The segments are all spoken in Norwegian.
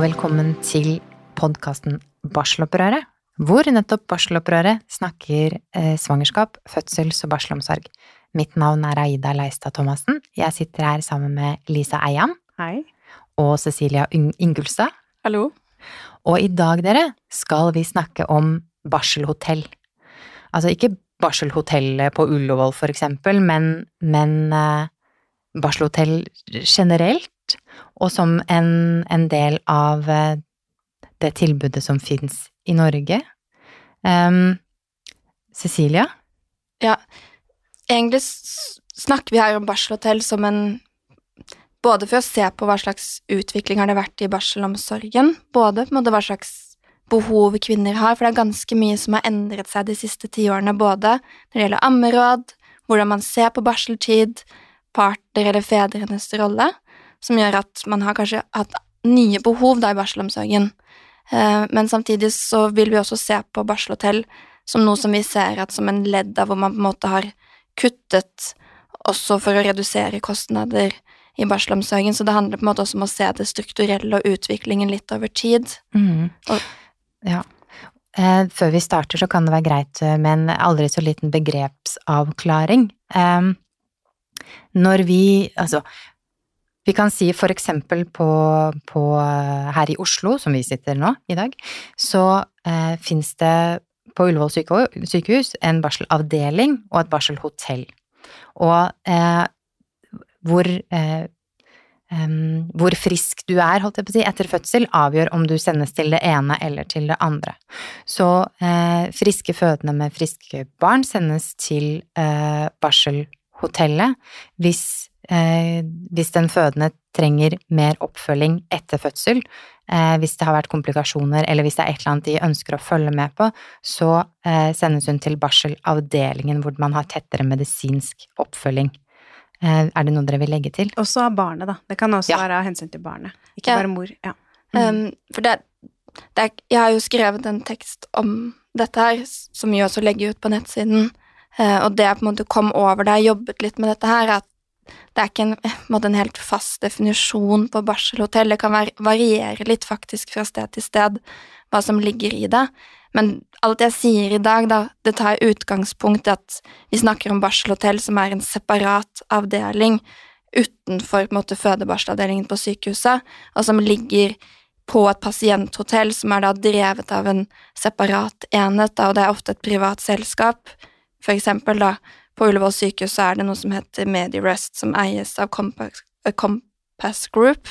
og velkommen til podkasten Barselopprøret, hvor nettopp Barselopprøret snakker eh, svangerskap, fødsels- og barselomsorg. Mitt navn er Aida Leistad Thomassen. Jeg sitter her sammen med Lisa Eian Hei. og Cecilia Ingulstad. Hallo. Og i dag, dere, skal vi snakke om barselhotell. Altså ikke barselhotellet på Ullevål, for eksempel, men, men eh, barselhotell generelt, og som en, en del av eh, det tilbudet som fins i Norge. Um, Cecilia? Egentlig snakker vi her om barselhotell som en Både for å se på hva slags utvikling har det vært i barselomsorgen, både på en måte hva slags behov kvinner har, for det er ganske mye som har endret seg de siste tiårene, både når det gjelder ammeråd, hvordan man ser på barseltid, parter eller fedrenes rolle, som gjør at man har kanskje hatt nye behov da i barselomsorgen. Eh, Men samtidig så vil vi også se på barselhotell som noe som vi ser at som en ledd av hvor man på en måte har kuttet også for å redusere kostnader i barselomsorgen, så det handler på en måte også om å se det strukturelle og utviklingen litt over tid. Og- Ja. Eh, før vi starter, så kan det være greit eh, med en aldri så liten begrepsavklaring. Em, når vi Altså, vi kan si for eksempel på, på eh, her i Oslo, som vi sitter nå i dag, så eh, fins det på Ullevål sykehus en barselavdeling og et barselhotell. Og eh, hvor eh, Um, hvor frisk du er, holdt jeg på å si, etter fødsel, avgjør om du sendes til det ene eller til det andre. Så eh, friske fødende med friske barn sendes til eh, barselhotellet hvis, hvis den fødende trenger mer oppfølging etter fødsel. Eh, hvis det har vært komplikasjoner, eller hvis det er et eller annet de ønsker å følge med på, så eh, sendes hun til barselavdelingen hvor man har tettere medisinsk oppfølging. Eh, er det noe dere vil legge til? Også av barnet, da. Det kan også Ja. være av hensyn til barnet. Ikke Ja. bare mor. Ja. Um, for det, det er, jeg har jo skrevet en tekst om dette her, som vi også legger ut på nettsiden, uh, og det jeg på en måte kom over da jeg jobbet litt med dette her, er at det er ikke en, en, måte en helt fast definisjon på barselhotell. Det kan variere litt faktisk fra sted til sted hva som ligger i det. Men alt jeg sier i dag, da, det tar utgangspunkt i at vi snakker om barselhotell som er en separat avdeling utenfor på en måte, fødebarselavdelingen på sykehuset, og som ligger på et pasienthotell som er da drevet av en separat enhet, da, og det er ofte et privat selskap. For eksempel da, på Ullevål sykehus er det noe som heter Medirest, som eies av Compass, eh, Compass Group.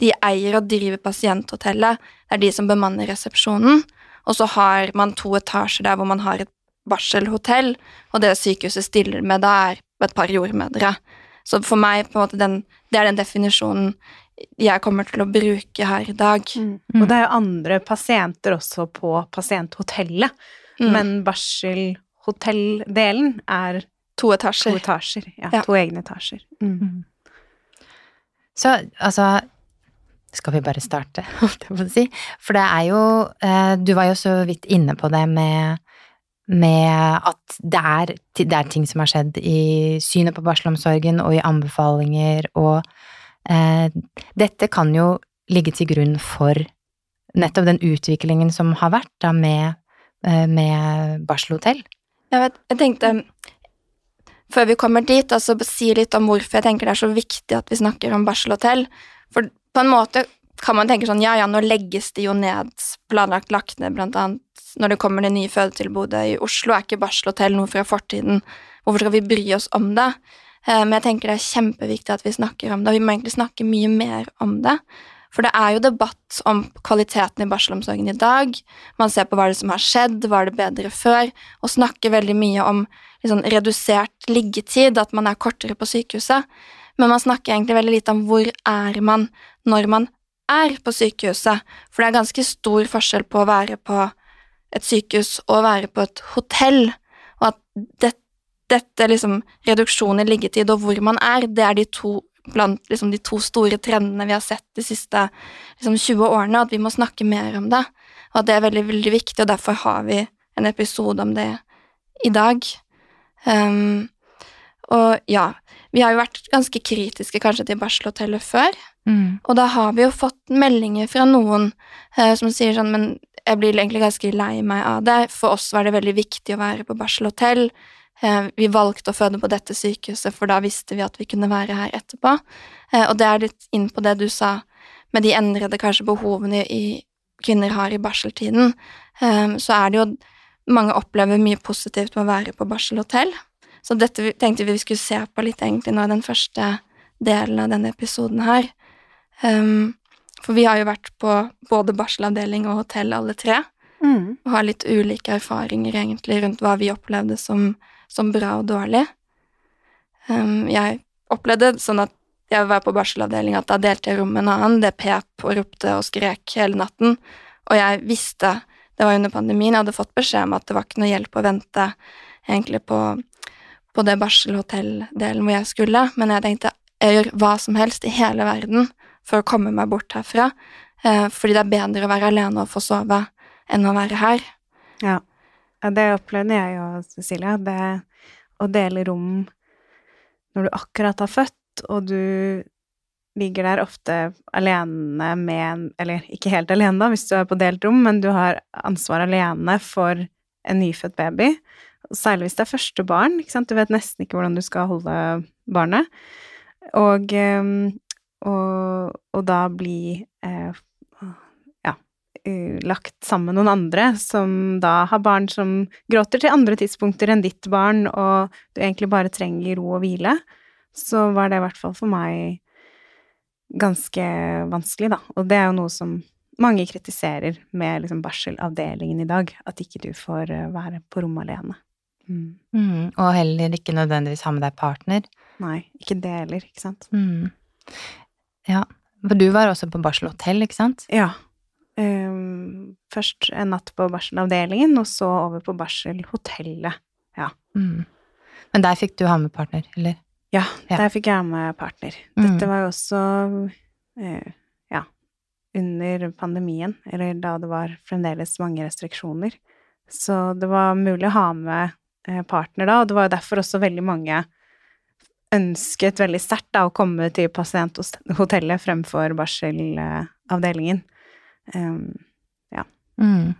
De eier og driver pasienthotellet, det er de som bemanner resepsjonen, og så har man to etasjer der hvor man har et barselhotell, og det sykehuset stiller med da er et par jordmødre. Så for meg, på en måte, den, det er den definisjonen jeg kommer til å bruke her i dag. Mm. Mm. Og det er jo andre pasienter også på pasienthotellet, Mm. men barselhotelldelen er to to etasjer. etasjer. Ja, Ja. To egne etasjer. Mm. Så altså Skal vi bare starte, holdt jeg på å si? For det er jo eh, Du var jo så vidt inne på det med, med at det er, det er ting som har skjedd i synet på barselomsorgen og i anbefalinger, og eh, dette kan jo ligge til grunn for nettopp den utviklingen som har vært da med, eh, med barselhotell. Jeg, vet, jeg tenkte Før vi kommer dit, altså si litt om hvorfor jeg tenker det er så viktig at vi snakker om barselhotell. For på en måte kan man tenke sånn, ja ja, nå legges det jo ned, planlagt lagt ned, blant annet når det kommer det nye fødetilbudet i Oslo, er ikke barselhotell noe fra fortiden? Hvorfor skal vi bry oss om det? Eh, Men jeg tenker det er kjempeviktig at vi snakker om det, og vi må egentlig snakke mye mer om det. For det er jo debatt om kvaliteten i barselomsorgen i dag. Man ser på hva det som har skjedd, var det bedre før, og snakker veldig mye om liksom, redusert liggetid, at man er kortere på sykehuset. Men man snakker egentlig veldig lite om hvor er man når man er på sykehuset. For det er ganske stor forskjell på å være på et sykehus og å være på et hotell, og at det, dette liksom reduksjon i liggetid og hvor man er, det er de to blant liksom, de to store trendene vi har sett de siste liksom, 20 årene, at vi må snakke mer om det. Og at det er veldig, veldig viktig, og derfor har vi en episode om det i dag. Um, og ja, vi har jo vært ganske kritiske kanskje til barselhotellet før, Mm. Og da har vi jo fått meldinger fra noen uh, som sier sånn Men jeg blir egentlig ganske lei meg av det. For oss var det veldig viktig å være på barselhotell. Eh, vi valgte å føde på dette sykehuset, for da visste vi at vi kunne være her etterpå. Eh, og det er litt inn på det du sa, med de endrede kanskje behovene i, kvinner har i barseltiden, eh, så er det jo Mange opplever mye positivt med å være på barselhotell. Så dette tenkte vi vi skulle se på litt egentlig nå i den første delen av denne episoden her. For vi har jo vært på både barselavdeling og hotell alle tre, Mm. og har litt ulike erfaringer egentlig rundt hva vi opplevde som, som bra og dårlig. Um, jeg opplevde sånn at jeg var på barselavdeling at da delte jeg rom med en annen, det pep og ropte og skrek hele natten, og jeg visste, det var under pandemien, jeg hadde fått beskjed om at det var ikke noe hjelp å vente egentlig på, på det barselhotelldelen hvor jeg skulle, men jeg tenkte jeg gjør hva som helst i hele verden for å komme meg bort herfra, eh, fordi det er bedre å være alene og få sove enn å være her. Ja. Ja, det opplevde jeg og Cecilia. Det å dele rom når du akkurat har født, og du ligger der ofte alene med Eller ikke helt alene, da, hvis du er på delt rom, men du har ansvar alene for en nyfødt baby. Særlig hvis det er første barn. Ikke sant? Du vet nesten ikke hvordan du skal holde barnet. Og, ehm, og, og da bli eh, lagt sammen med noen andre som da har barn som gråter til andre tidspunkter enn ditt barn, og du egentlig bare trenger ro og hvile, så var det i hvert fall for meg ganske vanskelig, da. Og det er jo noe som mange kritiserer med liksom barselavdelingen i dag, at ikke du får eh, være på rommet alene. Mm. Mm. Og heller ikke nødvendigvis ha med deg partner. Nei, ikke det heller, ikke sant. Mm. Ja, for du var også på barselhotell, ikke sant? Ja. Ehm, først en natt på barselavdelingen, og så over på barselhotellet. Mm. Men der fikk du ha med partner, eller? Ja, Ja. der fikk jeg ha med partner. Mm. Dette var jo også uh, ja, under pandemien, eller da det var fremdeles mange restriksjoner. Så det var mulig å ha med eh, partner da, og det var jo derfor også veldig mange ønsket veldig sterkt å komme til pasienthotellet fremfor barselavdelingen. Um, Mm.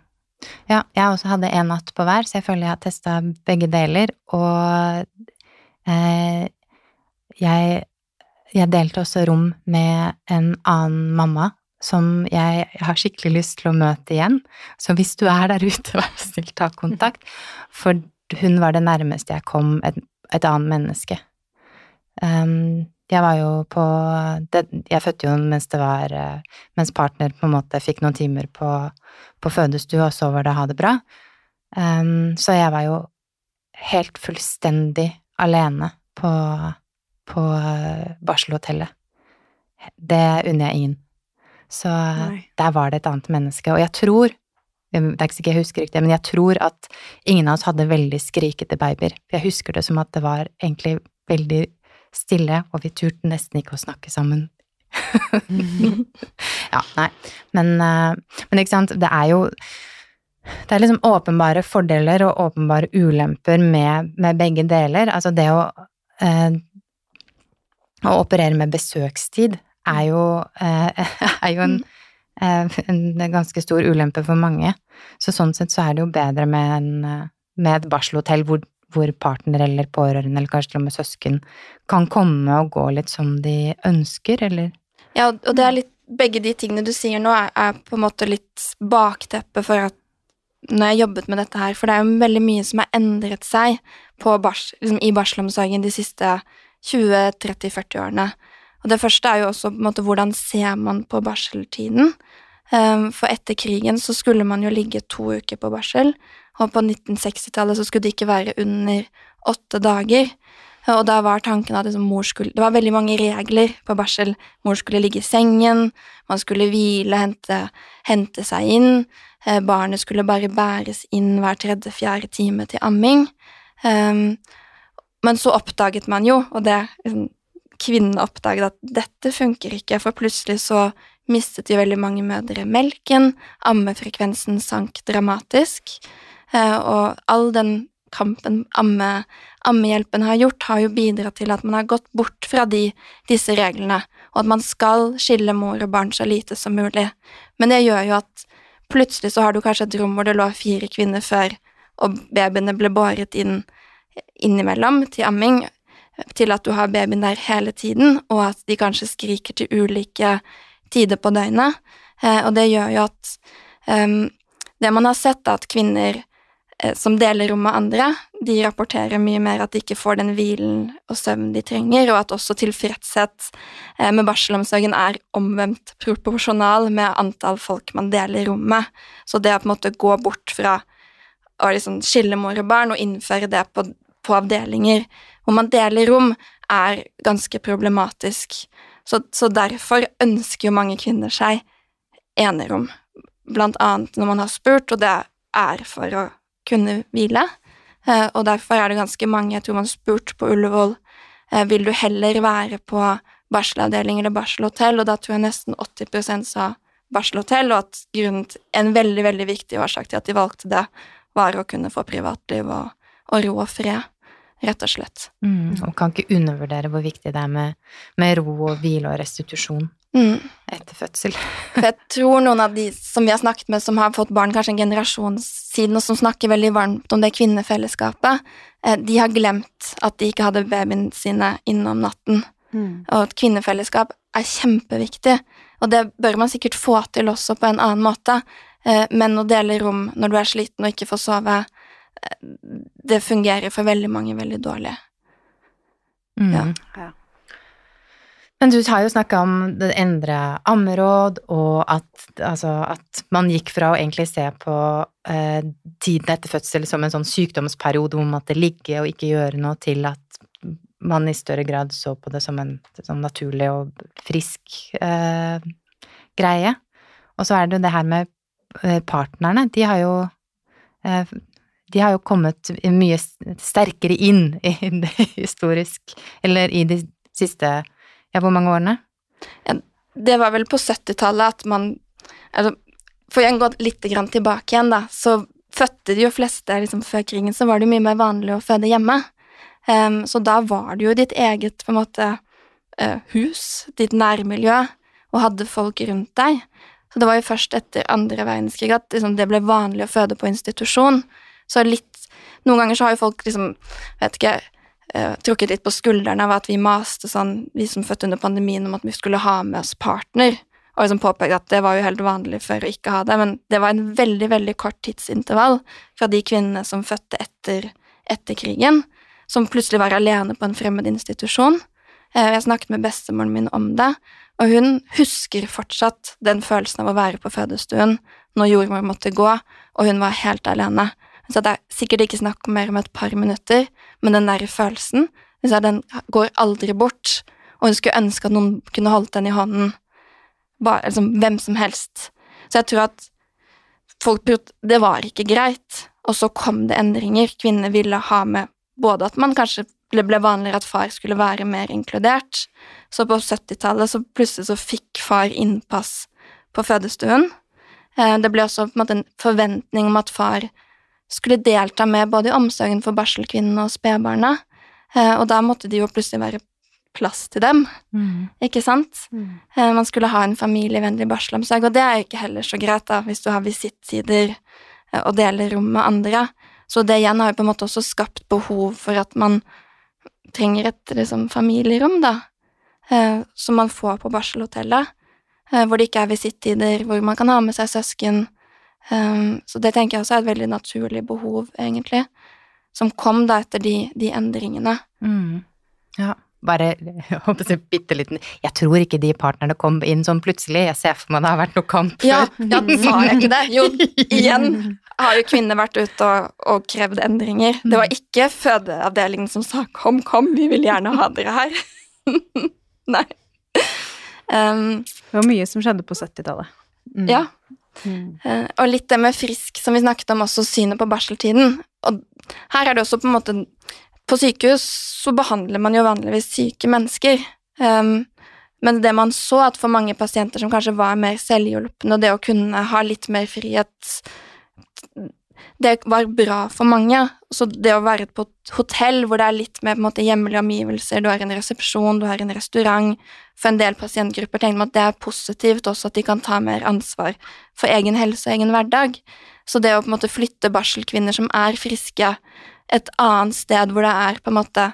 Ja, jeg også hadde en natt på hver, så jeg føler jeg har testa begge deler, og eh, jeg, jeg delte også rom med en annen mamma som jeg har skikkelig lyst til å møte igjen. Så hvis du er der ute, vær så snill, ta kontakt. For hun var det nærmeste jeg kom et, et annet menneske. Um, jeg var jo på det, Jeg fødte jo mens det var eh, Mens partner på en måte fikk noen timer på, på fødestue, og så var det ha det bra. Um, så jeg var jo helt fullstendig alene på, på eh, barselhotellet. Det unner jeg ingen. Så Nei. der var det et annet menneske. Og jeg tror det er ikke sikkert jeg husker riktig, men jeg tror at ingen av oss hadde veldig skrikete babyer. Jeg husker det som at det var egentlig veldig stille, og vi turte nesten ikke å snakke sammen. ja, nei. Men, eh, men ikke sant, det er jo Det er liksom åpenbare fordeler og åpenbare ulemper med, med begge deler. Altså det å eh, Å operere med besøkstid er jo, eh, er jo en, eh, en ganske stor ulempe for mange. Så sånn sett så er det jo bedre med, en, med et barselhotell hvor, hvor partner eller pårørende, eller kanskje til og med søsken, kan komme og gå litt som de ønsker, eller Ja, og det er litt Begge de tingene du sier nå, er, er på en måte litt bakteppe for at når jeg jobbet med dette her, for det er jo veldig mye som har endret seg bars, liksom, i barselomsorgen de siste 20-30-40 årene. Og det første er jo også på en måte hvordan ser man på barseltiden. Um, for etter krigen så skulle man jo ligge to uker på barsel, og på 1960-tallet så skulle det ikke være under åtte dager. Og da var tanken at liksom mor skulle Det var veldig mange regler på barsel. Mor skulle ligge i sengen, man skulle hvile, hente, hente seg inn. Eh, barnet skulle bare bæres inn hver tredje-fjerde time til amming. Um, men så oppdaget man jo, og det liksom, kvinnene oppdaget, at dette funker ikke, for plutselig så mistet jo veldig mange mødre melken, ammefrekvensen sank dramatisk, og all den kampen amme, Ammehjelpen har gjort, har jo bidratt til at man har gått bort fra de, disse reglene, og at man skal skille mor og barn så lite som mulig. Men det gjør jo at plutselig så har du kanskje et rom hvor det lå fire kvinner før, og babyene ble båret inn innimellom til amming, til at du har babyen der hele tiden, og at de kanskje skriker til ulike tider på døgnet. Eh, og det gjør jo at um, Det man har sett, er at kvinner eh, som deler rom med andre, de rapporterer mye mer at de ikke får den hvilen og søvnen de trenger, og at også tilfredshet eh, med barselomsorgen er omvendt proporsjonal med antall folk man deler rom med. Så det å på en måte gå bort fra å liksom skille mor og barn og innføre det på, på avdelinger hvor man deler rom, er ganske problematisk. Så, så, derfor ønsker jo mange kvinner seg enerom, blant annet når man har spurt, og det er for å kunne hvile. Eh, og derfor er det ganske mange, jeg tror man spurt på Ullevål, eh, vil du heller være på barselavdeling eller barselhotell, og da tror jeg nesten 80% sa barselhotell, og at grunnen til, en veldig, veldig viktig årsak til at de valgte det, var å kunne få privatliv og, og ro og fred rett og slett. Mm, og kan ikke undervurdere hvor viktig det er med, med ro og hvile og restitusjon mm. etter fødsel. For jeg tror noen av de som vi har snakket med, som har fått barn kanskje en generasjon siden, og som snakker veldig varmt om det kvinnefellesskapet, eh, de har glemt at de ikke hadde babyene sine innom natten. Mm. Og at kvinnefellesskap er kjempeviktig, og det bør man sikkert få til også på en annen måte, eh, men å dele rom når du er sliten og ikke får sove, det fungerer for veldig mange veldig dårlig. Mm. Ja. Men du har jo snakka om det endre ammeråd, og at, altså, at, man gikk fra å egentlig se på eh, tiden etter fødsel som en sånn sykdomsperiode hvor man måtte ligge og ikke gjøre noe, til at man i større grad så på det som en sånn naturlig og frisk eh, greie. Og så er det jo det her med eh, partnerne. De har jo eh, de har jo kommet mye sterkere inn i det historisk Eller i de siste Ja, hvor mange årene? Ja, det var vel på 70-tallet at man altså, For å gå litt tilbake igjen, da, så fødte de jo fleste liksom, Før krigen så var det mye mer vanlig å føde hjemme. Um, så da var det jo ditt eget på en måte uh, hus, ditt nærmiljø, og hadde folk rundt deg. Så det var jo først etter andre verdenskrig at liksom, det ble vanlig å føde på institusjon. Så litt Noen ganger så har jo folk liksom, vet ikke uh, trukket litt på skuldrene av at vi maste sånn, vi som fødte under pandemien, om at vi skulle ha med oss partner. Og liksom påpekte at det var jo helt vanlig før å ikke ha det, men det var en veldig, veldig kort tidsintervall fra de kvinnene som fødte etter, etter krigen, som plutselig var alene på en fremmed institusjon. Uh, jeg snakket med bestemoren min om det, og hun husker fortsatt den følelsen av å være på fødestuen når jordmor måtte gå, og hun var helt alene. Så det er sikkert ikke snakk om mer om et par minutter, men den der følelsen, den går aldri bort, og hun skulle ønske at noen kunne holdt den i hånden, bare, liksom, hvem som helst. Så jeg tror at folk Det var ikke greit, og så kom det endringer. Kvinner ville ha med både at man kanskje ble, ble vanligere at far skulle være mer inkludert, så på 70-tallet så plutselig så fikk far innpass på fødestuen. Eh, det ble også en en forventning om at far skulle delta med både i omsorgen for barselkvinnene og spedbarna, eh, og da måtte det jo plutselig være plass til dem, mm. ikke sant? Mm. Eh, man skulle ha en familievennlig barselomsorg, og det er jo ikke heller så greit da, hvis du har visittsider eh, og deler rom med andre. Så det igjen har jo på en måte også skapt behov for at man trenger et liksom, familierom, da, som man får på barselhotellet, hvor det ikke er visittider, hvor man kan ha med seg søsken, Um, så det tenker jeg også er et veldig naturlig behov, egentlig, som kom da etter de, de endringene. Mm. Ja, bare håper jeg, bitte liten Jeg tror ikke de partnerne kom inn sånn plutselig, jeg ser for meg det har vært noe kamp ja, Ja, sa jeg ikke det? Jo, igjen har jo kvinner vært ute og, og krevd endringer. Det var ikke fødeavdelingen som sa 'kom, kom, vi vil gjerne ha dere her'. Nei. Um, det var mye som skjedde på 70-tallet. Mm. Ja, Mm. Uh, og litt det med frisk, som vi snakket om, også synet på barseltiden. Og her er det også på en måte På sykehus så behandler man jo vanligvis syke mennesker. Um, men det man så, at for mange pasienter som kanskje var mer selvhjulpne, og det å kunne ha litt mer frihet det var bra for mange. Så det å være på et hotell hvor det er litt mer på en måte hjemlige omgivelser, du har en resepsjon, du har en restaurant For en del pasientgrupper tenker man at det er positivt også at de kan ta mer ansvar for egen helse og egen hverdag. Så det å på en måte flytte barselkvinner som er friske, et annet sted hvor det er på en måte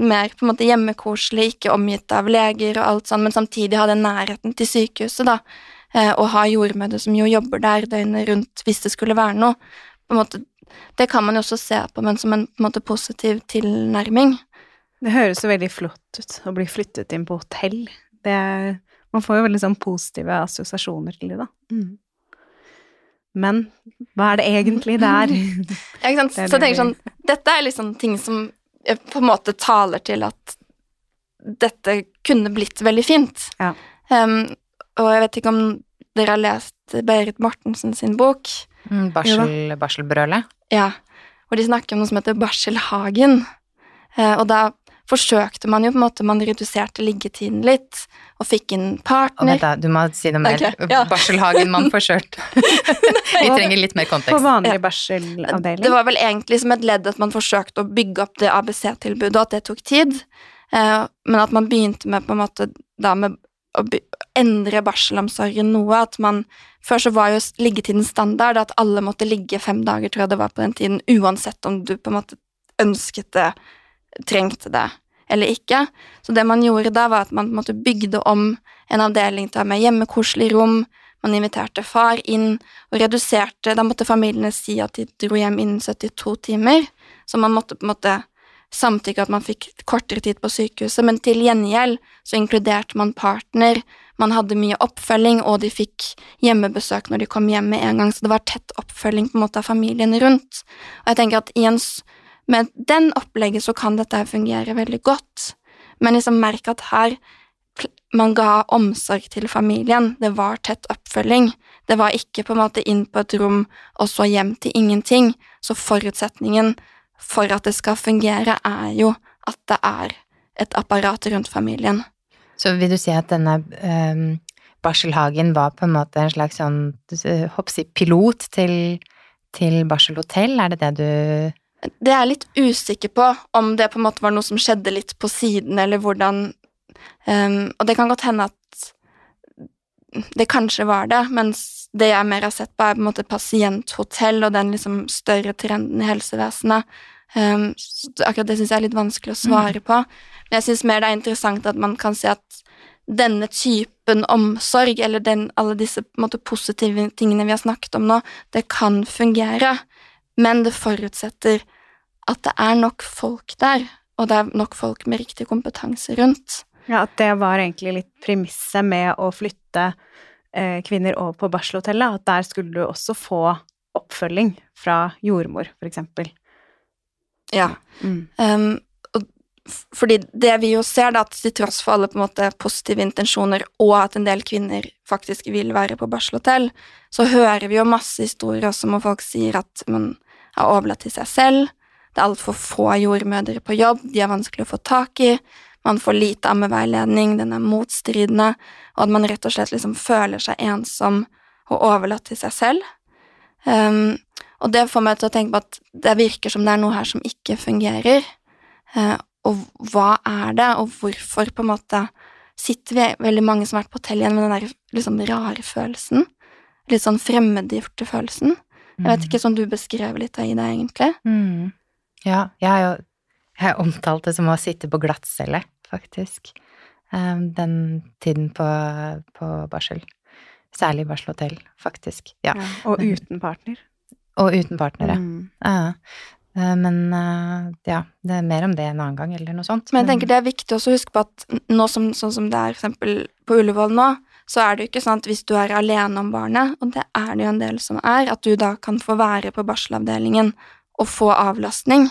mer på en måte hjemmekoselig, ikke omgitt av leger og alt sånn, men samtidig ha den nærheten til sykehuset, da, eh, og ha jordmødre som jo jobber der døgnet rundt hvis det skulle være noe. På en måte, det kan man jo også se på, men som en, på en måte positiv tilnærming. Det høres jo veldig flott ut å bli flyttet inn på hotell. Det er, man får jo veldig sånn positive assosiasjoner til det, da. Mm. Men hva er det egentlig det er? Ja, ikke sant. Så jeg tenker sånn, dette er liksom ting som på en måte taler til at dette kunne blitt veldig fint. Ja. Um, og jeg vet ikke om dere har lest Berit Mortensen sin bok? Mm, barsel, barselbrølet? Ja. Hvor de snakker om noe som heter barselhagen. Uh, og da forsøkte man jo på en måte Man reduserte liggetiden litt og fikk inn partner. Og vent da, du må si noe mer. Okay, ja. Barselhagen man forsøkte. Vi trenger litt mer kontekst. På vanlig Ja. barselavdeling? Det var vel egentlig som et ledd at man forsøkte å bygge opp det ABC-tilbudet, og at det tok tid. Eh, men at man begynte med på en måte da med å endre barselomsorgen noe. At man Før så var jo liggetiden standard, at alle måtte ligge fem dager, tror jeg det var på den tiden, uansett om du på en måte ønsket det, trengte det eller ikke. Så det man gjorde da, var at man måte bygde om en avdeling til å ha med hjemmekoselig rom. Man inviterte far inn og reduserte Da måtte familiene si at de dro hjem innen 72 timer, så man måtte på en måte samtykke at man fikk kortere tid på sykehuset, men til gjengjeld så inkluderte man partner, man hadde mye oppfølging, og de fikk hjemmebesøk når de kom hjem med en gang, så det var tett oppfølging på en måte av familien rundt. Og jeg tenker at i en, med den opplegget så kan dette fungere veldig godt, men liksom merk at her man ga omsorg til familien, det var tett oppfølging, det var ikke på en måte inn på et rom og så hjem til ingenting, så forutsetningen for at det skal fungere, er jo at det er et apparat rundt familien. Så vil du si at denne um, barselhagen var på en måte en slags sånn, hoppsi, pilot til, til barselhotell? Er det det du Det er jeg litt usikker på om det på en måte var noe som skjedde litt på siden, eller hvordan um, Og det kan godt hende at det kanskje var det, mens det jeg mer har sett på, er på en måte pasienthotell og den liksom større trenden i helsevesenet. Um, akkurat det syns jeg er litt vanskelig å svare på. Men jeg syns mer det er interessant at man kan se at denne typen omsorg, eller den, alle disse måte, positive tingene vi har snakket om nå, det kan fungere, men det forutsetter at det er nok folk der, og det er nok folk med riktig kompetanse rundt. Ja, at det var egentlig litt premisset med å flytte eh, kvinner over på barselhotellet, at der skulle du også få oppfølging fra jordmor, for eksempel. Ja. Mm. Um, fordi det vi jo ser, da, at til tross for alle på en måte positive intensjoner, og at en del kvinner faktisk vil være på barselhotell, så hører vi jo masse historier også om folk sier at man er overlatt til seg selv, det er altfor få jordmødre på jobb, de er vanskelig å få tak i, man får lite ammeveiledning, den er motstridende, og at man rett og slett liksom føler seg ensom og overlatt til seg selv. Um, og det får meg til å tenke på at det virker som det er noe her som ikke fungerer. Uh, og hva er det, og hvorfor på en måte sitter vi veldig mange som har vært på hotell igjen med den der liksom rare følelsen? Litt sånn fremmedgjorte følelsen. Jeg vet ikke, som du beskrev litt av i det, egentlig. Mm. Ja, jeg har jo jeg har omtalt det som å sitte på glattcelle, faktisk. Ehm, den tiden på, på barsel. Særlig barselhotell, faktisk. Ja. Ja, og uten partner. Og uten partnere. Mm. Ja. Eh, Men eh, ja, det er mer om det en annen gang, eller noe sånt. Men jeg tenker det er viktig også å huske på at nå som, sånn som det er for eksempel på Ullevål nå, så er det jo ikke sånn at hvis du er alene om barnet, og det er det jo en del som er, at du da kan få være på barselavdelingen og få avlastning.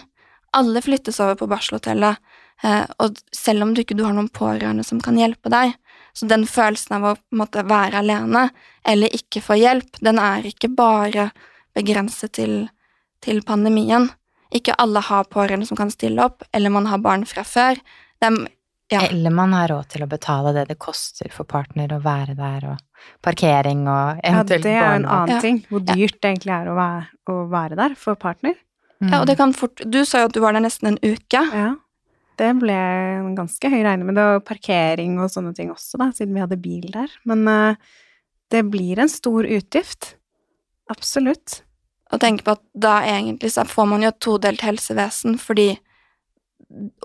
Alle flyttes over på barselhotellet, eh, og selv om du ikke du har noen pårørende som kan hjelpe deg, så den følelsen av å måte være alene eller ikke få hjelp, den er ikke bare begrenset til, til pandemien. Ikke alle har pårørende som kan stille opp, eller man har barn fra før. Er Ja. Eller man har råd til å betale det det koster for partner å være der, og parkering og Ja, eventuelt det er jo en annen ting. Hvor dyrt det egentlig er å være, å være der for partner. Mm. Ja, og det kan fort Du sa jo at du var der nesten en uke. Ja. Det ble en ganske høy regning, men det var parkering og sånne ting også, da, siden vi hadde bil der. Men uh, det blir en stor utgift. Absolutt. Og tenke på at da egentlig så får man jo et todelt helsevesen, fordi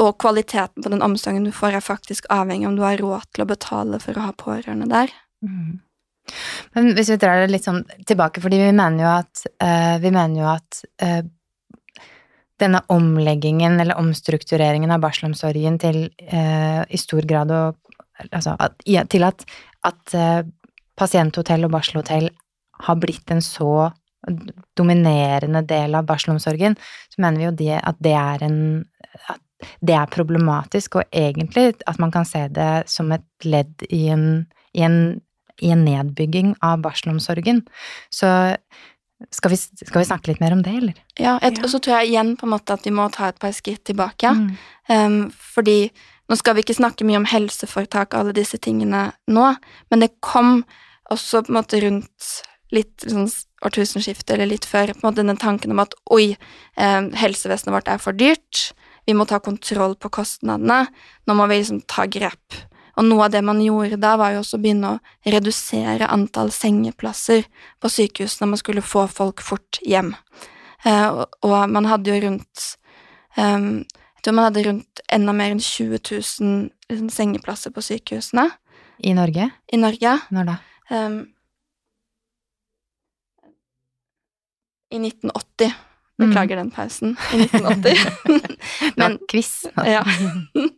Og kvaliteten på den omsorgen du får, er faktisk avhengig om du har råd til å betale for å ha pårørende der. Mm. Men hvis vi drar det litt sånn tilbake, fordi vi mener jo at, uh, vi mener jo at eh, denne omleggingen eller omstruktureringen av barselomsorgen til eh, i stor grad å Altså at, ja, til at, at eh, pasienthotell og barselhotell har blitt en så dominerende del av barselomsorgen, så mener vi jo det, at det er en at det er problematisk, og egentlig at man kan se det som et ledd i en, i en, i en nedbygging av barselomsorgen. Så skal vi, skal vi snakke litt mer om det, eller? Ja, et, Ja. Og så tror jeg igjen på en måte at vi må ta et par skritt tilbake. Mm. Um, fordi nå skal vi ikke snakke mye om helseforetak og alle disse tingene nå, men det kom også på en måte rundt litt sånn årtusenskiftet eller litt før, på en måte den tanken om at oi, um, helsevesenet vårt er for dyrt, vi må ta kontroll på kostnadene, nå må vi liksom ta grep. Og noe av det man gjorde da, var jo også å begynne å redusere antall sengeplasser på sykehusene, man skulle få folk fort hjem. Eh, og, man hadde jo rundt um, Jeg tror man hadde rundt enda mer enn 20 000 liksom, sengeplasser på sykehusene I Norge? i Norge. Når da? Um, I 1980. Beklager den pausen. I 1980. Men quiz. ja.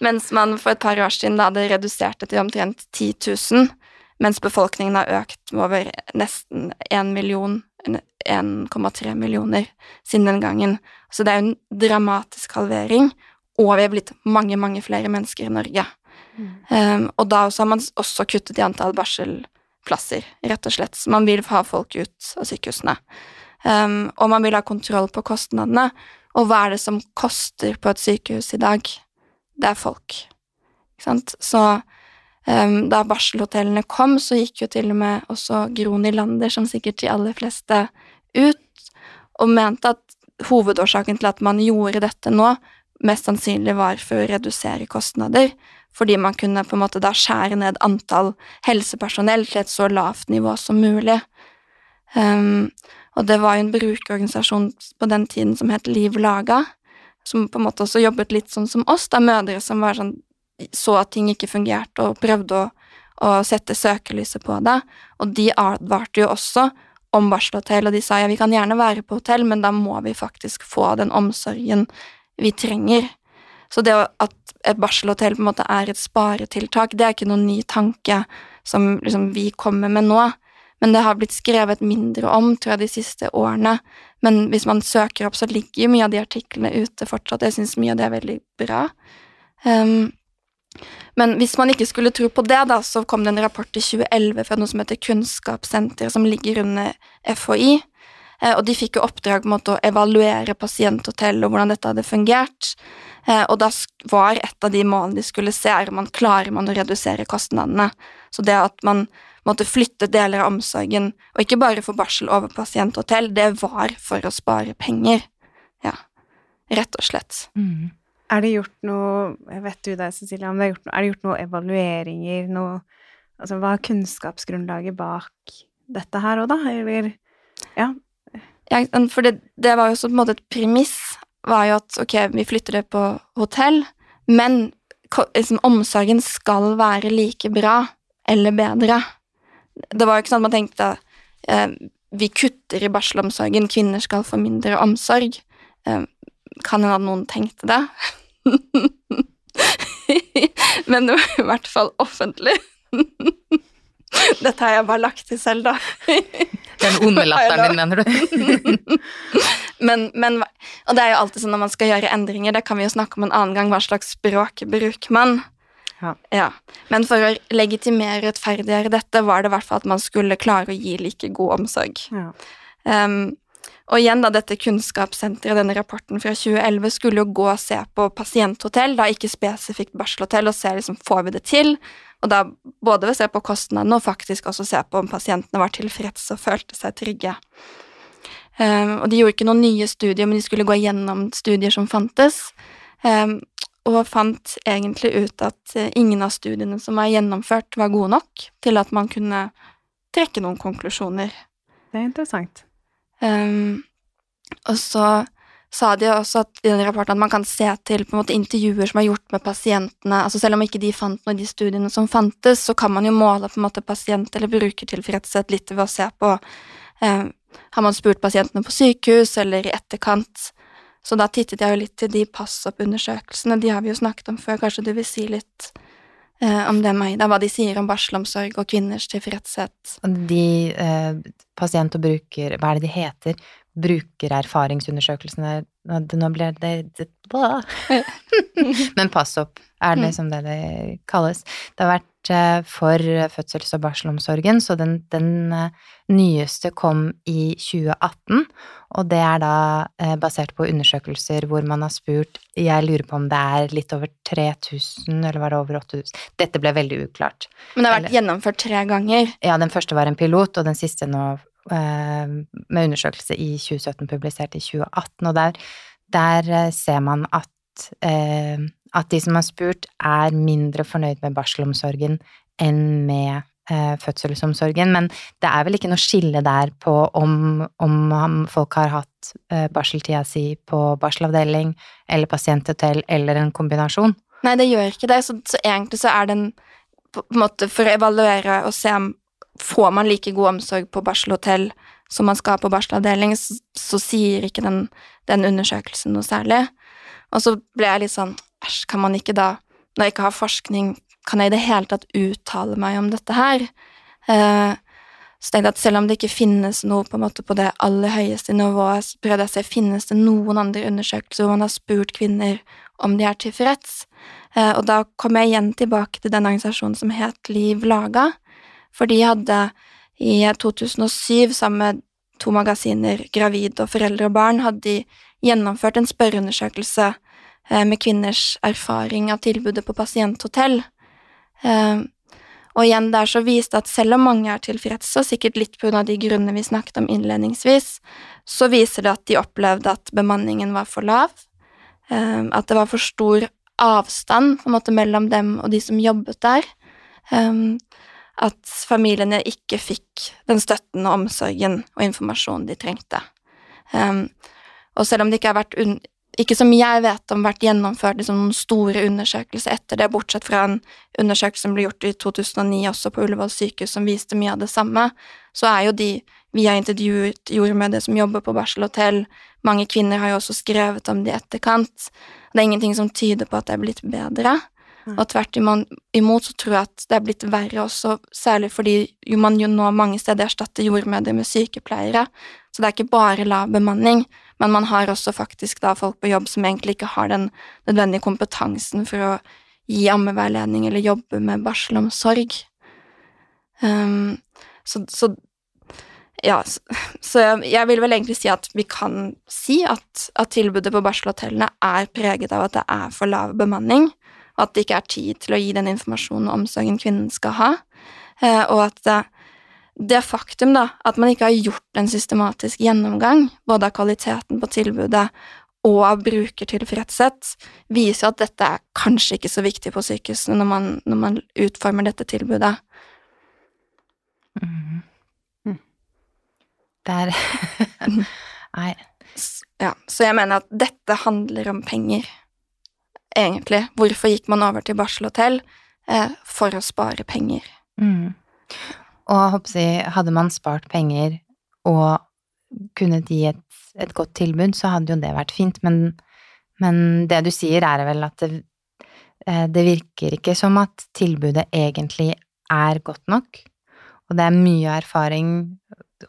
Mens man for et par år siden da hadde redusert det til omtrent 10 000, mens befolkningen har økt med over nesten 1 million, 1,3 millioner siden den gangen. Så det er jo en dramatisk halvering, og vi er blitt mange, mange flere mennesker i Norge. Um, og da også har man også kuttet i antall barselplasser, rett og slett. Så man vil ha folk ut av sykehusene. Um, og man vil ha kontroll på kostnadene. Og hva er det som koster på et sykehus i dag? Det er folk. Ikke sant? Så um, da barselhotellene kom, så gikk jo til og med også Gro Nylander, som sikkert de aller fleste, ut og mente at hovedårsaken til at man gjorde dette nå, mest sannsynlig var for å redusere kostnader, fordi man kunne på en måte da skjære ned antall helsepersonell til et så lavt nivå som mulig. Um, og det var jo en brukerorganisasjon på den tiden som het Liv Laga, som på en måte også jobbet litt sånn som oss, da mødre som var sånn så at ting ikke fungerte, og prøvde å, å sette søkelyset på det. Og de advarte jo også om barselhotell, og de sa ja, vi kan gjerne være på hotell, men da må vi faktisk få den omsorgen vi trenger. Så det at et barselhotell på en måte er et sparetiltak, det er ikke noen ny tanke som liksom vi kommer med nå. Men det har blitt skrevet mindre om, tror jeg, de siste årene. Men hvis man søker opp, så ligger jo mye av de artiklene ute fortsatt. Jeg syns mye av det er veldig bra. Um, men hvis man ikke skulle tro på det, da, så kom det en rapport i 2011 fra noe som heter Kunnskapssenteret, som ligger under FHI. Eh, og de fikk jo oppdrag på å evaluere pasienthotell og hvordan dette hadde fungert. Eh, og da var et av de målene de skulle se, er om man klarer man å redusere kostnadene. Så det at man måtte flytte deler av omsorgen, og ikke bare for barsel over pasienthotell, det var for å spare penger. Ja, rett og slett. Mm. Er det gjort noe Jeg vet du det, Cecilia, om det er gjort noe, er det gjort noe evalueringer, noe Altså, hva er kunnskapsgrunnlaget bak dette her òg, da? Eller Ja. Ja, for det, det var jo så på en måte et premiss, var jo at ok, vi flytter det på hotell, men liksom, omsorgen skal være like bra eller bedre. Det var jo ikke sånn at man tenkte eh, vi kutter i barselomsorgen, kvinner skal få mindre omsorg. Eh, kan hende at noen tenkte det. Men det var i hvert fall offentlig. Dette har jeg bare lagt til selv, da. Den onde latteren din, mener du? Men, men, og det er jo alltid sånn når man skal gjøre endringer, det kan vi jo snakke om en annen gang, hva slags språk bruker man? Ja. Men for å legitimere og rettferdiggjøre dette, var det i hvert fall at man skulle klare å gi like god omsorg. ja. Um, og igjen, da, dette kunnskapssenteret, denne rapporten fra 2011, skulle jo gå og se på pasienthotell, da ikke spesifikt barselhotell, og se liksom får vi det til, og da både ved å se på kostnadene og faktisk også se på om pasientene var tilfredse og følte seg trygge. Um, og de gjorde ikke noen nye studier, men de skulle gå gjennom studier som fantes, um, og fant egentlig ut at uh, ingen av studiene som var gjennomført, var gode nok til at man kunne trekke noen konklusjoner. Det er interessant. Um, og så sa de også at, i den rapporten at man kan se til på en måte intervjuer som er gjort med pasientene. altså Selv om ikke de fant noe i de studiene som fantes, så kan man jo måle på en måte pasient- eller brukertilfredshet litt ved å se på um, Har man spurt pasientene på sykehus eller i etterkant? Så da tittet jeg jo litt til de pass-opp-undersøkelsene. De har vi jo snakket om før. Kanskje du vil si litt eh, om det, Maida? Hva de sier om barselomsorg og kvinners tilfredshet? De eh, pasient- og bruker... Hva er det de heter? Brukererfaringsundersøkelsene Nå blir det, det Men pass opp, er det liksom det det kalles. Det har vært eh, for fødsels- og barselomsorgen, så den, den eh, nyeste kom i 2018, og det er da eh, basert på undersøkelser hvor man har spurt Jeg lurer på om det er litt over 3000, eller var det over 8000? Dette ble veldig uklart. Men det har vært eller, gjennomført tre ganger? Ja, den første var en pilot, og den siste nå med undersøkelse i 2017, publisert i 2018, og der der eh, ser man at, eh, at de som har spurt, er mindre fornøyd med barselomsorgen enn med eh, fødselsomsorgen. Men det er vel ikke noe skille der på om, om folk har hatt eh, barseltida si på barselavdeling eller pasienthotell eller en kombinasjon. Nei, det gjør ikke det, så, så egentlig så er den på en måte for å evaluere og se om får man like god omsorg på barselhotell som man skal på barselavdeling, så, så sier ikke den, den, undersøkelsen noe særlig. Og så ble jeg litt sånn Æsj, kan man ikke da, når jeg ikke har forskning, kan jeg i det hele tatt uttale meg om dette her? Eh, så tenkte jeg at selv om det ikke finnes noe på på det aller høyeste nivået, så prøvde jeg å se finnes det noen andre undersøkelser hvor man har spurt kvinner om de er tilfreds. Eh, og da kom jeg igjen tilbake til den organisasjonen som het Liv Laga, for de hadde i 2007, sammen med to magasiner, Gravid og Foreldre og barn, hadde de gjennomført en spørreundersøkelse eh, med kvinners erfaring av tilbudet på pasienthotell. Eh, og igjen der så viste at selv om mange er tilfredse, og sikkert litt av de grunnene vi snakket om innledningsvis, så viser det at de opplevde at bemanningen var for lav, eh, at det var for stor avstand på en måte mellom dem og de som jobbet der at familiene ikke fikk den støtten og omsorgen og informasjonen de trengte. Um, og selv om det ikke har vært ikke som jeg vet om vært gjennomført liksom, noen store undersøkelser etter det, bortsett fra en undersøkelse som ble gjort i 2009 også på Ullevål sykehus som viste mye av det samme, så er jo de vi har intervjuet jordmødre som jobber på barselhotell, mange kvinner har jo også skrevet om det i etterkant. Det er ingenting som tyder på at det er blitt bedre. Og tvert imot så tror jeg at det er blitt verre også, særlig fordi jo man jo nå mange steder erstatter jordmødre med sykepleiere. Så det er ikke bare lav bemanning, men man har også faktisk da folk på jobb som egentlig ikke har den nødvendige kompetansen for å gi ammeveiledning eller jobbe med barselomsorg. Um, så, så, ja, så, jeg, vil vel egentlig si at vi kan si at, at tilbudet på barselhotellene er preget av at det er for lav bemanning at det ikke er tid til å gi den informasjonen og omsorgen kvinnen skal ha, eh, og at det faktum da, at man ikke har gjort en systematisk gjennomgang, både av kvaliteten på tilbudet og av brukertilfredshet, viser at dette er kanskje ikke så viktig på sykehusene når man, når man utformer dette tilbudet. Mm. Mm. Det er Nei. Ja, så jeg mener at dette handler om penger egentlig. Hvorfor gikk man over til barselhotell? Eh, for å spare penger. Mm. Og jeg, hadde man spart penger og kunnet gi et, et, godt tilbud, så hadde jo det vært fint, men, men det du sier, er vel at det, eh, det virker ikke som at tilbudet egentlig er godt nok, og det er mye erfaring,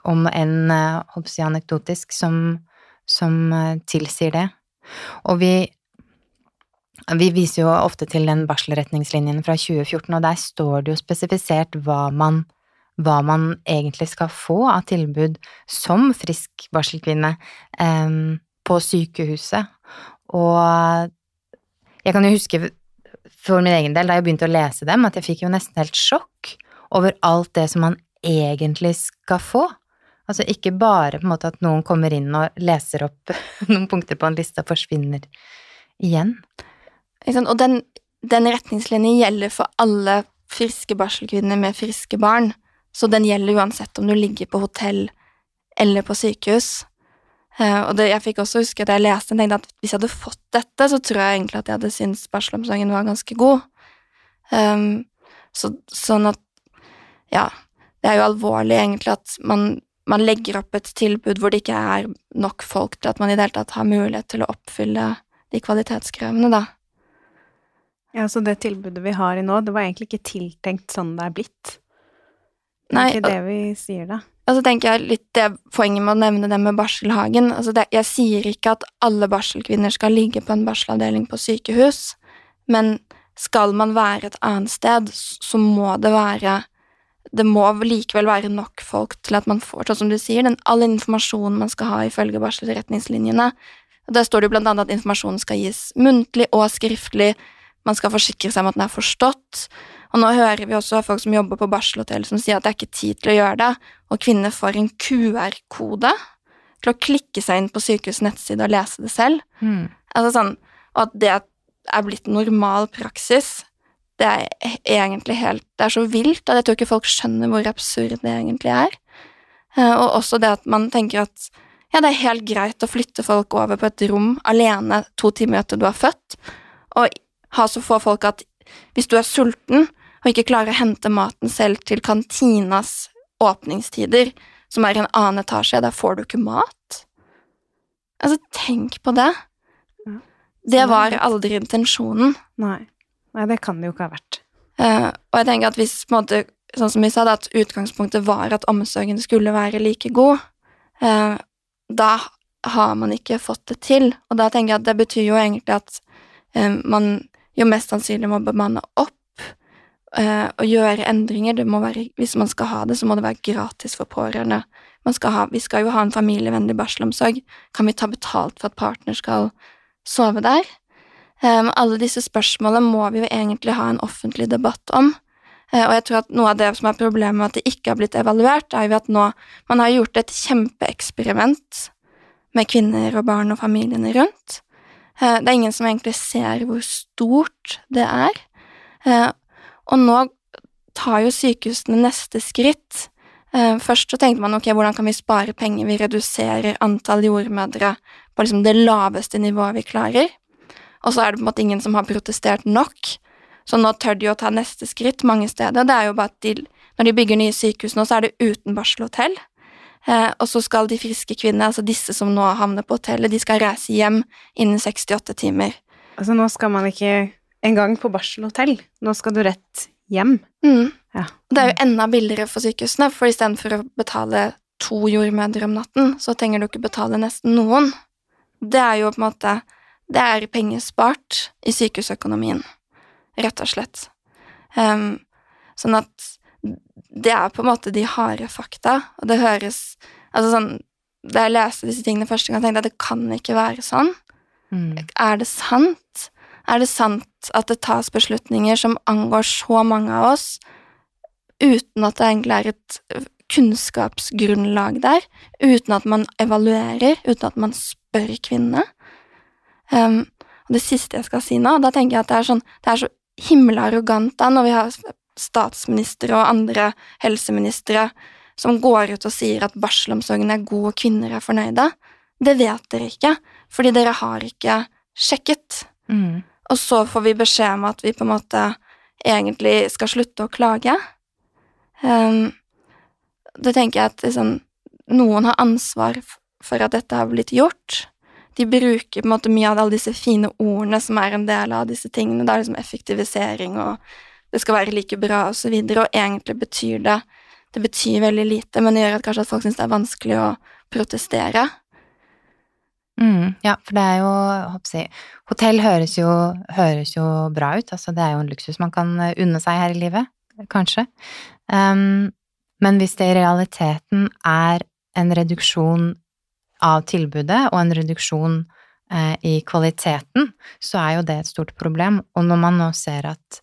om enn eh, anekdotisk, som, som eh, tilsier det. Og vi vi viser jo ofte til den barselretningslinjen fra 2014, og der står det jo spesifisert hva man, hva man egentlig skal få av tilbud som frisk barselkvinne em, på sykehuset. Og jeg kan jo huske for min egen del, da jeg begynte å lese dem, at jeg fikk jo nesten helt sjokk over alt det som man egentlig skal få. Altså ikke bare på en måte at noen kommer inn og leser opp noen punkter på en liste og forsvinner igjen. Og den, den retningslinjen gjelder for alle friske barselkvinner med friske barn. Så den gjelder uansett om du ligger på hotell eller på sykehus. Eh, og det, jeg fikk også huske at jeg leste en at hvis jeg hadde fått dette, så tror jeg egentlig at jeg hadde syntes barselomsorgen var ganske god. Um, så, sånn at Ja, det er jo alvorlig egentlig at man, man legger opp et tilbud hvor det ikke er nok folk til at man i det hele tatt har mulighet til å oppfylle de kvalitetskravene, da. Ja, så det tilbudet vi har i nå, det var egentlig ikke tiltenkt sånn det er blitt. Det er Nei, ikke det vi sier, da. Og så tenker jeg litt det poenget med å nevne det med barselhagen. Altså det, jeg sier ikke at alle barselkvinner skal ligge på en barselavdeling på sykehus, men skal man være et annet sted, så må det være Det må likevel være nok folk til at man får, sånn som du sier, den all informasjonen man skal ha ifølge barselretningslinjene. Der står det jo blant annet at informasjonen skal gis muntlig og skriftlig, man skal forsikre seg om at den er forstått. Og nå hører vi også folk som jobber på barselhotell som sier at det er ikke tid til å gjøre det, og kvinner får en QR-kode til å klikke seg inn på sykehusets nettside og lese det selv. Mm. Altså sånn, og at det er blitt normal praksis, det er egentlig helt Det er så vilt at jeg tror ikke folk skjønner hvor absurd det egentlig er. Eh, Og også det at man tenker at ja, det er helt greit å flytte folk over på et rom alene to timer etter du har født, og ha så få folk at hvis du er sulten og ikke klarer å hente maten selv til kantinas åpningstider, som er i en annen etasje, der får du ikke mat. Altså, tenk på det. Ja. Det var aldri intensjonen. Nei. Nei, det kan det jo ikke ha vært. Uh, og jeg tenker at hvis på en måte, sånn som vi sa, da, at utgangspunktet var at omsorgen skulle være like god, uh, da har man ikke fått det til. Og da tenker jeg at det betyr jo egentlig at uh, man jo mest sannsynlig må bemanne opp eh, og gjøre endringer. Være, hvis man skal ha det, så må det være gratis for pårørende. Skal ha, vi skal jo ha en familievennlig barselomsorg. Kan vi ta betalt for at partner skal sove der? Um, alle disse spørsmålene må vi jo egentlig ha en offentlig debatt om. Uh, og jeg tror at noe av det som er problemet med at det ikke har blitt evaluert, er jo at nå man har gjort et kjempeeksperiment med kvinner og barn og familiene rundt. Eh, det er ingen som egentlig ser hvor stort det er. Eh, og nå tar jo sykehusene neste skritt. Eh, Først så tenkte man ok, hvordan kan vi spare penger, vi reduserer antall jordmødre på liksom det laveste nivået vi klarer. Og så er det på en måte ingen som har protestert nok. Så nå tør de å ta neste skritt mange steder. Det er jo bare at de, når de bygger nye sykehus nå, så er det uten barselhotell. Eh, og så skal de friske kvinnene, altså disse som nå havner på hotellet, de skal reise hjem innen 68 timer. Altså, nå skal man ikke engang på barselhotell. Nå skal du rett hjem. Mm. Ja. Det er jo enda billigere for sykehusene, for istedenfor å betale to jordmødre om natten, så trenger du ikke betale nesten noen. Det er jo på en måte Det er penger spart i sykehusøkonomien, rett og slett. Um, sånn at det er på en måte de harde fakta, og det høres Altså sånn Da jeg leste disse tingene første gang, tenkte jeg at det kan ikke være sånn. Mm. Er det sant? Er det sant at det tas beslutninger som angår så mange av oss, uten at det egentlig er et kunnskapsgrunnlag der, uten at man evaluerer, uten at man spør kvinnene? Um, og det siste jeg skal si nå, da tenker jeg at det er, sånn, det er så himla arrogant da, når vi har statsministre og andre helseministre som går ut og sier at barselomsorgen er god og kvinner er fornøyde. Det vet dere ikke, fordi dere har ikke sjekket. Mm. Og så får vi beskjed om at vi på en måte egentlig skal slutte å klage. Um, det tenker jeg at liksom, noen har ansvar for at dette har blitt gjort. De bruker på en måte mye av alle disse fine ordene som er en del av disse tingene. Det er liksom effektivisering og det skal være like bra og så videre, og egentlig betyr det Det betyr veldig lite, men det gjør at kanskje at folk syns det er vanskelig å protestere. Mm, ja, for det er jo jeg, Hotell høres jo, høres jo bra ut. Altså, det er jo en luksus man kan eh, unne seg her i livet, kanskje. Um, Men hvis det i realiteten er en reduksjon av tilbudet og en reduksjon eh, i kvaliteten, så er jo det et stort problem. Og når man nå ser at,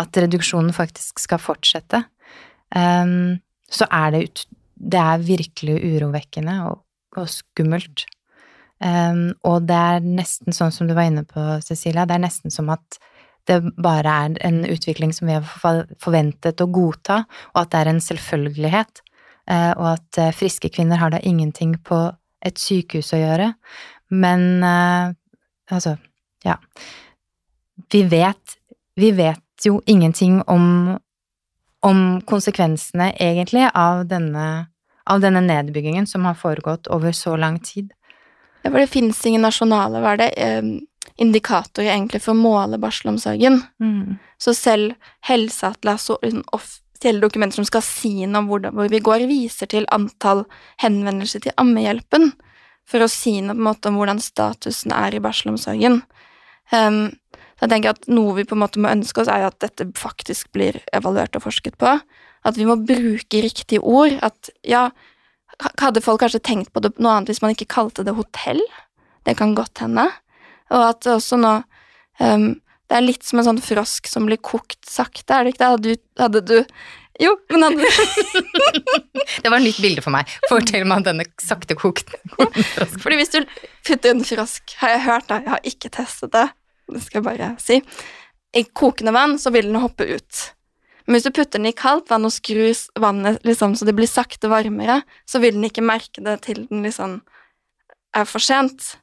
at reduksjonen faktisk skal fortsette, um, så er det, ut, det er virkelig urovekkende og, og skummelt. Um, og det er nesten sånn som du var inne på, Cecilia, det er nesten som at det bare er en utvikling som vi har forventet å godta, og at det er en selvfølgelighet, uh, og at uh, friske kvinner har da ingenting på et sykehus å gjøre. Men uh, altså, ja Vi vet Vi vet jo ingenting om om konsekvensene, egentlig, av denne, av denne nedbyggingen som har foregått over så lang tid. Ja, for det finnes ingen nasjonale hva er det, eh, indikatorer egentlig for å måle barselomsorgen. Mm. Så selv Helseatlas og liksom offisielle dokumenter som skal si noe om hvor, hvor vi går, viser til antall henvendelser til Ammehjelpen for å si noe på en måte om hvordan statusen er i barselomsorgen. Um, jeg tenker at Noe vi på en måte må ønske oss, er at dette faktisk blir evaluert og forsket på. At vi må bruke riktige ord. At ja, hadde folk kanskje tenkt på det noe annet hvis man ikke kalte det hotell? Det kan godt hende. Og at også nå um, Det er litt som en sånn frosk som blir kokt sakte, er det ikke det? Hadde du, hadde du Jo, men hadde Det var et nytt bilde for meg. Fortell meg om denne saktekokte frosken. Fordi hvis du putter en frosk, har jeg hørt det, jeg har ikke testet det, det skal jeg bare si, i kokende vann, så vil den hoppe ut. Men hvis du putter den i kaldt vann og skrur vannet liksom, så det blir sakte varmere, så vil den ikke merke det til den liksom er for sent.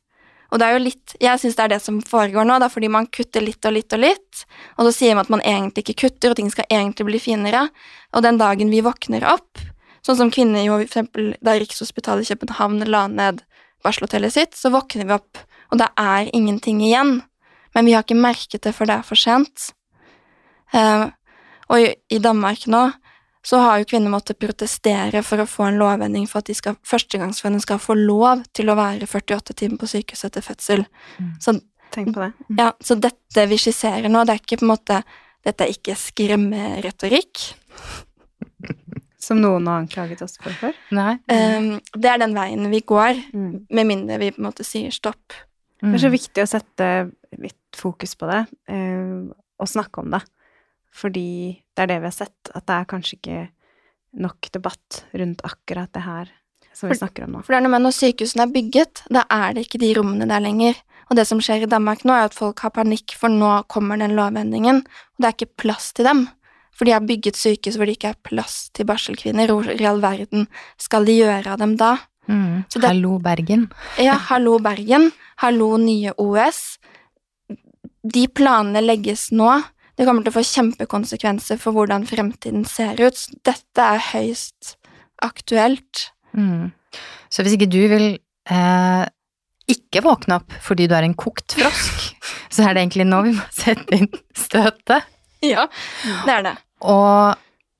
Og det er jo litt Jeg syns det er det som foregår nå, da, fordi man kutter litt og litt og litt, og så sier man at man egentlig ikke kutter, og ting skal egentlig bli finere. Og den dagen vi våkner opp, sånn som kvinner jo eksempel da Rikshospitalet i København la ned barselhotellet sitt, så våkner vi opp, og det er ingenting igjen. Men vi har ikke merket det før det er for sent. Uh, og i, Danmark nå så har jo kvinner måttet protestere for å få en lovendring for at de skal, førstegangsfødende skal få lov til å være 48 timer på sykehuset etter fødsel. Mm. Så, Tenk på det. Mm. ja, så dette vi skisserer nå, det er ikke på en måte Dette er ikke skremmeretorikk. Som noen har anklaget oss for før. Nei. Um, det er den veien vi går, Mm. med mindre vi på en måte sier stopp. Det er så Mm. viktig å sette litt fokus på det, eh, og snakke om det. Fordi det er det vi har sett, at det er kanskje ikke nok debatt rundt akkurat det her som vi For- snakker om nå. For det er noe med når sykehusene er bygget, da er det ikke de rommene der lenger. Og det som skjer i Danmark nå, er at folk har panikk, for nå kommer den lovendringen, og det er ikke plass til dem. For de har bygget sykehus hvor det ikke er plass til barselkvinner. Hvor i all verden skal de gjøre av dem da? Mm. Så det- Hallo, Bergen. Ja, hallo Bergen, hallo nye OS. De planene legges nå. Det kommer til å få kjempekonsekvenser for hvordan fremtiden ser ut. Så Dette er høyst aktuelt. Mm. Så hvis ikke du vil eh, ikke våkne opp fordi du er en kokt frosk, så er det egentlig nå vi må sette inn støtet. Ja, det er det. Og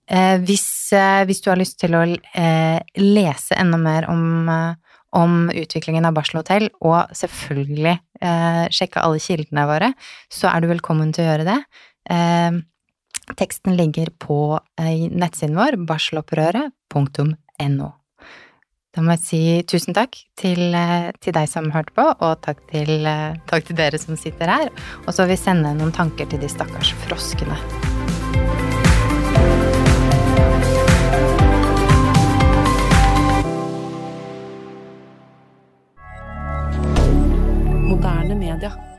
eh, hvis, eh, hvis du har lyst til å eh, lese enda mer om, eh, om utviklingen av barselhotell, og selvfølgelig eh, sjekke alle kildene våre, så er du velkommen til å gjøre det. Eh, teksten ligger på eh, nettsiden vår, barselopprøret.no. Da må jeg si tusen takk til, eh, til deg som hørte på, og takk til, eh, takk til dere som sitter her. Og så vil vi sende noen tanker til de stakkars froskene hebdomadaire.